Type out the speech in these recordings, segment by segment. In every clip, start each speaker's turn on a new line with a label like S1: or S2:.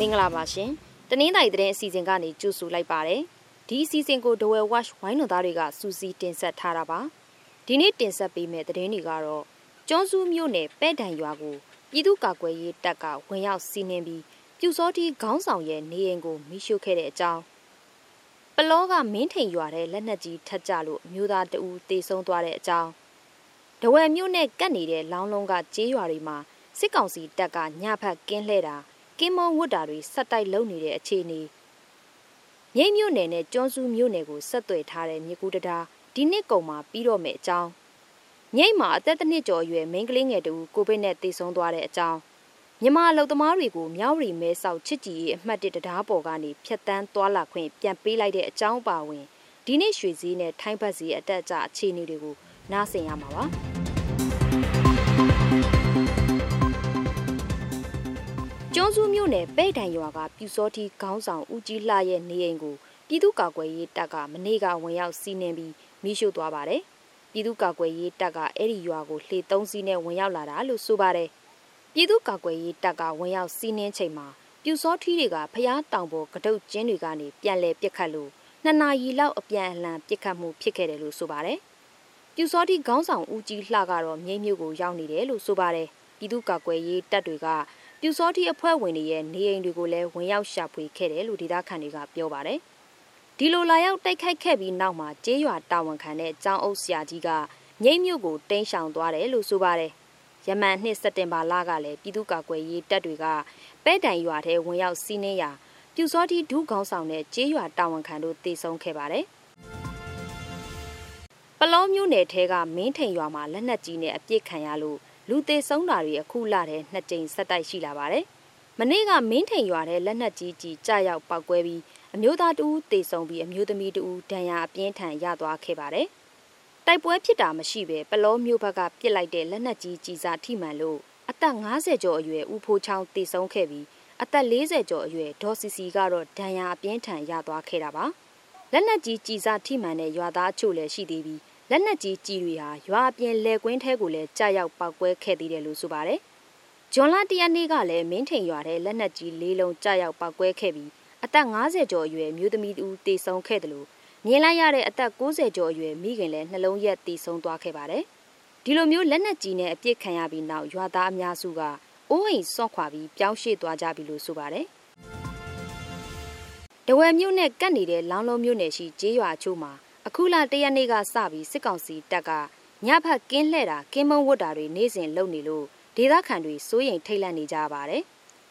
S1: မင်္ဂလာပါရှင်တနင်္သာရီသတင်းအစီအစဉ်ကနေကြိုဆိုလိုက်ပါတယ်ဒီအစီအစဉ်ကို The Well Watch ဝိုင်းတော်သားတွေကစူးစီးတင်ဆက်ထားတာပါဒီနေ့တင်ဆက်ပေးမယ့်သတင်းတွေကတော့ကျွန်းစုမြို့နယ်ပဲ့တံရွာကိုပြည်သူ့ကာကွယ်ရေးတပ်ကဝင်ရောက်စီးနင်းပြီးပြူစောတိခေါင်းဆောင်ရဲ့နေအိမ်ကိုမိရှို့ခဲ့တဲ့အကြောင်းပလောကမင်းထိန်ရွာတဲ့လက်နက်ကြီးထက်ကြလို့မျိုးသားတအူတေဆုံးသွားတဲ့အကြောင်းဒဝယ်မြို့နဲ့ကပ်နေတဲ့လောင်းလုံးကကျေးရွာတွေမှာစစ်ကောင်စီတပ်ကညဖက်ကင်းလှဲတာ ကင်းမုံဝတ်တာတွေဆက်တိုက်လုပ်နေတဲ့အခြေအနေမြိတ်မြို့နယ်နဲ့ကျွန်းစုမြို့နယ်ကိုဆက်သွယ်ထားတဲ့မြေကူတတာဒီနှစ်ကုန်မှာပြီးတော့မယ်အကြောင်းမြိတ်မှာအသက်တစ်နှစ်ကျော်အရွယ်မိန်းကလေးငယ်တူကိုဗစ်နဲ့သေဆုံးသွားတဲ့အကြောင်းမြန်မာအလုပ်သမားတွေကိုမြောက်ရီမဲဆောက်ချစ်ကြည်ရေးအမှတ်1တရားပေါ်ကနေဖျက်တမ်းသွားလာခွင့်ပြန်ပေးလိုက်တဲ့အကြောင်းပါဝင်ဒီနေ့ရွှေစည်းနဲ့ထိုင်းဘတ်စည်းအတက်အကျအခြေအနေတွေကိုနားဆင်ရမှာပါ န်းစုမြို့နယ်ပဲ့တံရွာကပြူစောတိခေါင်းဆောင်ဦးကြီးလှရဲ့နေအိမ်ကိုပြည်သူ့ကာကွယ်ရေးတပ်ကမနေ့ကဝင်ရောက်စီးနင်းပြီးမိရှို့သွားပါတယ်။ပြည်သူ့ကာကွယ်ရေးတပ်ကအဲ့ဒီရွာကိုလှေသုံးစီးနဲ့ဝင်ရောက်လာတာလို့ဆိုပါတယ်။ပြည်သူ့ကာကွယ်ရေးတပ်ကဝင်ရောက်စီးနင်းချိန်မှာပြူစောထီးတွေကဖျားတောင်ပေါ်ကတုတ်ကျင်းတွေကနေပြန်လဲပစ်ခတ်လို့နှစ်နာရီလောက်အပြန်အလှန်ပစ်ခတ်မှုဖြစ်ခဲ့တယ်လို့ဆိုပါတယ်။ပြူစောထီးခေါင်းဆောင်ဦးကြီးလှကတော့မြိတ်မြို့ကိုရောက်နေတယ်လို့ဆိုပါတယ်။ပြည်သူ့ကာကွယ်ရေးတပ်တွေက ပြူစောတိအဖွဲ့ဝင်တွေရဲ့နေအိမ်တွေကိုလည်းဝင်ရောက်ရှာဖွေခဲ့တယ်လို့ဒေသခံတွေကပြောပါတယ်။ဒီလိုလာရောက်တိုက်ခိုက်ခဲ့ပြီးနောက်မှာကျေးရွာတာဝန်ခံတဲ့ကျောင်းအုပ်ဆရာကြီးကမြိတ်မြို့ကိုတင်းရှောင်သွားတယ်လို့ဆိုပါတယ်။ယမန်နှစ်စက်တင်ဘာလကလည်းပြည်သူ့ကာကွယ်ရေးတပ်တွေကပဲ့တံရွာထဲဝင်ရောက်စီးနင်းရာပြူစောတိဒုခေါင်းဆောင်တဲ့ကျေးရွာတာဝန်ခံတို့တေဆုံးခဲ့ပါတယ်။ပလောမျိုးနယ်ထဲကမင်းထိန်ရွာမှာလက်နက်ကြီးနဲ့အပြစ်ခံရလို့ လူသေးဆုံးတာတွေအခုလထဲနှစ်ကြိမ်ဆက်တိုက်ရှိလာပါတယ်။မနေ့ကမင်းထိန်ရွာတဲ့လက်နက်ကြီးကြီးကြရောက်ပောက်ကွဲပြီးအမျိုးသားတဦးသေဆုံးပြီးအမျိုးသမီးတဦးဒဏ်ရာအပြင်းထန်ရသွားခဲ့ပါတယ်။တိုက်ပွဲဖြစ်တာမရှိဘဲပလောမျိုးဘက်ကပစ်လိုက်တဲ့လက်နက်ကြီးကြီးစားထိမှန်လို့အသက်50ကျော်အရွယ်ဦးဖိုးချောင်းသေဆုံးခဲ့ပြီးအသက်40ကျော်အရွယ်ဒေါ်စီစီကတော့ဒဏ်ရာအပြင်းထန်ရသွားခဲ့တာပါ။လက်နက်ကြီးကြီးစားထိမှန်တဲ့ရွာသားအချို့လည်းရှိသေးပြီး လက်နက်ကြီးကြီးတွေဟာရွာအပြင်လဲကွင်းထဲကိုလည်းကြာရောက်ပောက်ကွဲခဲ့သေးတယ်လို့ဆိုပါတယ်။ဂျွန်လာတရနေ့ကလည်းမင်းထိန်ရွာတဲ့လက်နက်ကြီးလေးလုံးကြာရောက်ပောက်ကွဲခဲ့ပြီးအသက်50ကျော်အရွယ်မျိုးသမီးတူတေဆုံးခဲ့တယ်လို့မြင်လိုက်ရတဲ့အသက်60ကျော်အရွယ်မိခင်လည်းနှလုံးရက်တေဆုံးသွားခဲ့ပါတယ်။ဒီလိုမျိုးလက်နက်ကြီးနဲ့အပြစ်ခံရပြီးနောက်ရွာသားအများစုကအိုးအိမ်စွန့်ခွာပြီးပြောင်းရွှေ့သွားကြပြီလို့ဆိုပါတယ်။တဝယ်မြို့နဲ့ကပ်နေတဲ့လောင်းလုံးမြို့နယ်ရှိကျေးရွာအချို့မှာ အခုလတရက်နေ့ကစပြီးစစ်ကောင်စီတပ်ကညဖက်ကင်းလှဲ့တာကင်းမုံဝတ်တာတွေနေ့စဉ်လုပ်နေလို့ဒေသခံတွေစိုးရိမ်ထိတ်လန့်နေကြပါတယ်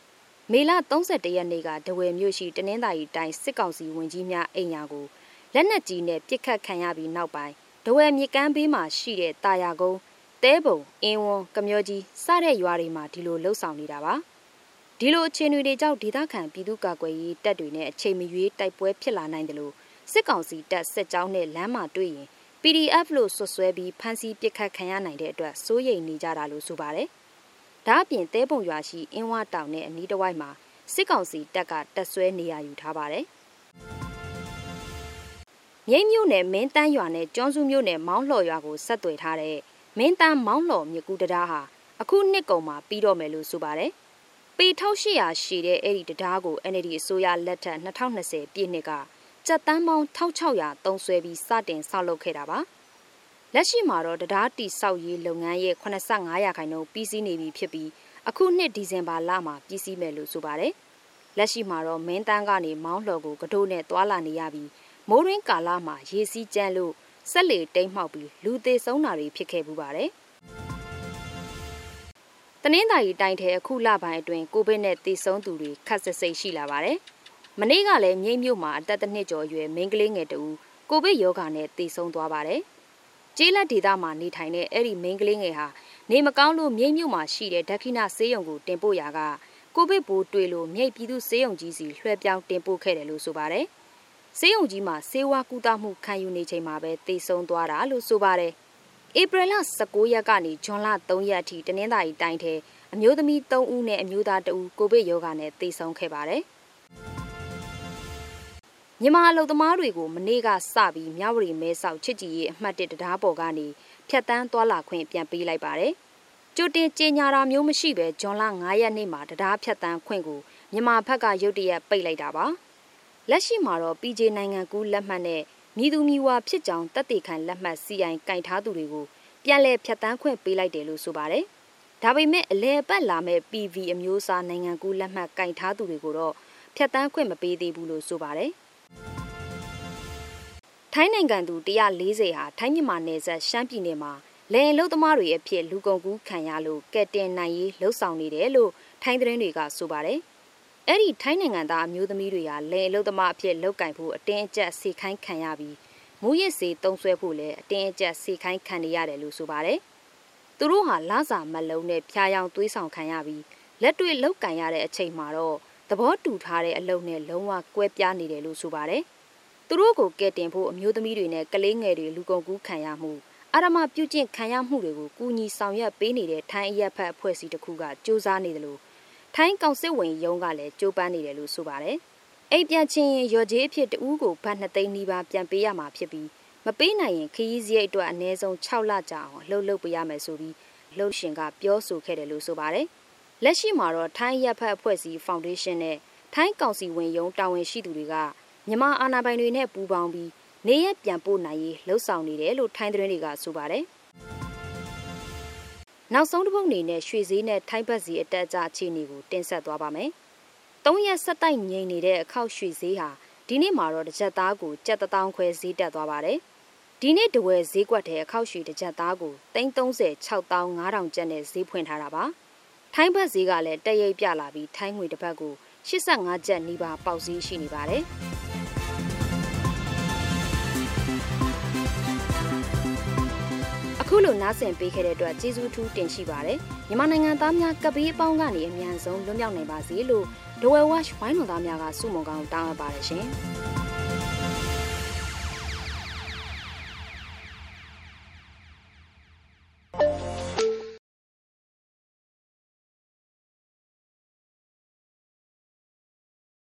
S1: ။မေလ31ရက်နေ့ကဒဝယ်မြို့ရှိတနင်္သာရီတိုင်းစစ်ကောင်စီဝင်ကြီးများအိမ်ယာကိုလက်နက်ကြီးနဲ့ပစ်ခတ်ခံရပြီးနောက်ပိုင်းဒဝယ်မြကမ်းဘေးမှာရှိတဲ့တာယာကုန်းတဲပုံအင်းဝွန်ကမျောကြီးစတဲ့ရွာတွေမှာဒီလိုလှုပ်ဆောင်နေတာပါ။ဒီလိုအခြေအနေတွေကြောင့်ဒေသခံပြည်သူ့ကာကွယ်ရေးတပ်တွေနဲ့အချိန်မရွေးတိုက်ပွဲဖြစ်လာနိုင်တယ်လို့ စစ်ကောင်စီတပ်စစ်ကြောင်းနဲ့လမ်းမှာတွေ့ရင် PDF လို့ဆွဆွဲပြီးဖမ်းဆီးပစ်ခတ်ခံရနိုင်တဲ့အတွက်စိုးရိမ်နေကြတာလို့ဆိုပါတယ်။ဒါအပြင်တဲပုံရွာရှိအင်းဝတောင်နဲ့အနီးတစ်ဝိုက်မှာစစ်ကောင်စီတပ်ကတပ်ဆွဲနေရယူထားပါတယ်။မြိတ်မြို့နယ်မင်းတန်းရွာနဲ့ကျွန်းစုမြို့နယ်မောင်းလှော်ရွာကိုဆက်သွယ်ထားတဲ့မင်းတန်းမောင်းလှော်မြကူတရားဟာအခုနှစ်ကုန်မှာပြီးတော့မယ်လို့ဆိုပါတယ်။ပေ1800ရှိတဲ့အဲ့ဒီတရားကို NLD အစိုးရလက်ထက်2020ပြည့်နှစ်က ကြက်တန်းပေါင်း1600သုံးဆွဲပြီးစတင်ဆောက်လုပ်ခဲ့တာပါလက်ရှိမှာတော့တရားတီဆောက်ရေးလုပ်ငန်းရဲ့85ရာခိုင်နှုန်းပြီးစီးနေပြီဖြစ်ပြီးအခုနှစ်ဒီဇင်ဘာလမှာပြီးစီးမယ်လို့ဆိုပါတယ်လက်ရှိမှာတော့မင်းတန်းကနေမောင်းလှော်ကိုကတိုးနဲ့သွာလာနေရပြီးမိုးရင်းကာလမှာရေစီးကြမ်းလို့ဆက်လေတိမ်မှောက်ပြီးလူသေးဆုံးတာတွေဖြစ်ခဲ့ပူပါတယ်တနင်္သာရီတိုင်းထဲအခုလပိုင်းအတွင်းကိုဗစ်နဲ့သေဆုံးသူတွေခက်ဆစ်စိတ်ရှိလာပါတယ်။ မနေ့ကလည်းမြိတ်မြို့မှာအသက်တစ်နှစ်ကျော်အရွယ်မိန်းကလေးငယ်တူကိုဗစ်ရောဂါနဲ့သေဆုံးသွားပါတယ်။ကျေးလက်ဒေသမှာနေထိုင်တဲ့အဲ့ဒီမိန်းကလေးငယ်ဟာနေမကောင်းလို့မြိတ်မြို့မှာရှိတဲ့ဒက္ခိဏဆေးရုံကိုတင်ပို့ရာကကိုဗစ်ပိုးတွေ့လို့မြိတ်ပြည်သူဆေးရုံကြီးစီလွှဲပြောင်းတင်ပို့ခဲ့တယ်လို့ဆိုပါတယ်။ဆေးရုံကြီးမှာဆေးဝါးကုသမှုခံယူနေချိန်မှာပဲသေဆုံးသွားတာလို့ဆိုပါတယ်။ဧပြီလ19ရက်ကနေဇွန်လ3ရက်အထိတနင်္သာရီတိုင်းထဲအမျိုးသမီး3ဦးနဲ့အမျိုးသား2ဦးကိုဗစ်ရောဂါနဲ့သေဆုံးခဲ့ပါတယ်။ မြန်မာအလုပ်သမားတွေကိုမနေ့ကစပြီးမြဝတီမဲဆောက်ချစ်ကြည်ရေးအမှတ်၁တရားပေါ်ကနေဖြတ်တန်းသွားလာခွင့်ပြန်ပေးလိုက်ပါတယ်။ကြိုတင်ကြေညာတာမျိုးမရှိဘဲဂျွန်လ9ရက်နေ့မှာတရားဖြတ်တန်းခွင့်ကိုမြန်မာဘက်ကရုတ်တရက်ပိတ်လိုက်တာပါလက်ရှိမှာတော့ PJ နိုင်ငံကူးလက်မှတ်နဲ့မြည်သူမြည်ဝါဖြစ်ကြောင်းတက်တေခံလက်မှတ် CI ကင်ထားသူတွေကိုပြန်လည်ဖြတ်တန်းခွင့်ပေးလိုက်တယ်လို့ဆိုပါတယ်ဒါပေမဲ့အလဲပတ်လာမဲ့ PV အမျိုးအစားနိုင်ငံကူးလက်မှတ်ကင်ထားသူတွေကိုတော့ဖြတ်တန်းခွင့်မပေးသေးဘူးလို့ဆိုပါတယ် ထိုင်းနိုင်ငံသူ140ဟာထိုင်းမြန်မာနယ်စပ်ရှမ်းပြည်နယ်မှာလယ်လုံသမားတွေအဖြစ်လူကုန်ကူးခံရလို့ကက်တင်နိုင်ရေးလှုပ်ဆောင်နေတယ်လို့ထိုင်းသတင်းတွေကဆိုပါတယ်။အဲ့ဒီထိုင်းနိုင်ငံသားအမျိုးသမီးတွေကလယ်လုံသမားအဖြစ်လောက်ကင်ဖို့အတင်းအကျပ်စေခိုင်းခံရပြီးမူရစ်စေတုံးဆွဲဖို့လည်းအတင်းအကျပ်စေခိုင်းခံနေရတယ်လို့ဆိုပါတယ်။သူတို့ဟာလစာမလုံးနဲ့ဖျားယောင်သွေးဆောင်ခံရပြီးလက်တွေ့လောက်ကင်ရတဲ့အချိန်မှာတော့ သဘောတူထားတဲ့အလုပ်နဲ့လုံးဝကွဲပြားနေတယ်လို့ဆိုပါတယ်။သူတို့ကိုကဲတင်ဖို့အမျိုးသမီးတွေနဲ့ကလေးငယ်တွေလူကုန်ကူးခံရမှုအာရမပြုကျင့်ခံရမှုတွေကိုကူညီဆောင်ရွက်ပေးနေတဲ့ထိုင်းအရက်ဖက်အဖွဲ့အစည်းတစ်ခုကစ조사နေတယ်လို့ထိုင်းကောင်စစ်ဝင်ရုံးကလည်းကြိုးပမ်းနေတယ်လို့ဆိုပါတယ်။အိမ်ပြန်ချင်းရော်ကြေးအဖြစ်တူးကိုဘတ်2သိန်းနီးပါးပြန်ပေးရမှာဖြစ်ပြီးမပေးနိုင်ရင်ခရီးစရိတ်အတွက်အနည်းဆုံး6လကြာအောင်လှုပ်လှုပ်ပေးရမယ်ဆိုပြီးလှုပ်ရှင်ကပြောဆိုခဲ့တယ်လို့ဆိုပါတယ်။ လက်ရှိမှာတော့ထိုင်းရက်ဖက်အဖွဲ့အစည်းဖောင်ဒေးရှင်းနဲ့ထိုင်းကောင်စီဝင်ရုံးတာဝန်ရှိသူတွေကမြန်မာအာဏာပိုင်တွေနဲ့ပူးပေါင်းပြီးနေရပြန်ပို့နိုင်ရေးလှုံ့ဆော်နေတယ်လို့ထိုင်းသတင်းတွေကဆိုပါတယ်။နောက်ဆုံးတစ်ပုတ်အနေနဲ့ရွှေဈေးနဲ့ထိုင်းဘတ်ဈေးအတက်အကျအခြေအနေကိုတင်ဆက်သွားပါမယ်။၃ရက်ဆက်တိုက်ငြိမ်နေတဲ့အခောက်ရွှေဈေးဟာဒီနေ့မှာတော့တစ်ကြက်သားကိုကြက်တောင်ခွဲဈေးတက်သွားပါတယ်။ဒီနေ့တဝယ်ဈေးကွက်တဲ့အခောက်ရွှေတစ်ကြက်သားကို330 6500ကျပ်နဲ့ဈေးဖွင့်ထားတာပါ။ ထိုင်းဘတ်ဈေးကလည်းတက်ရိပ်ပြလာပြီးထိုင်းငွေတစ်ပတ်ကို85ကျပ်နီးပါးပေါက်ဈေးရှိနေပါတယ်။အခုလိုနားဆင်ပေးခဲ့တဲ့အတွက်ကျေးဇူးထူးတင်ရှိပါတယ်မြန်မာနိုင်ငံသားများကပေးအပေါင်းကနေအမြန်ဆုံးလွတ်မြောက်နိုင်ပါစေလို့ဒဝဲဝက်ဝိုင်းတော်သားများကဆုမွန်ကောင်းတောင်းအပ်ပါတယ်ရှင်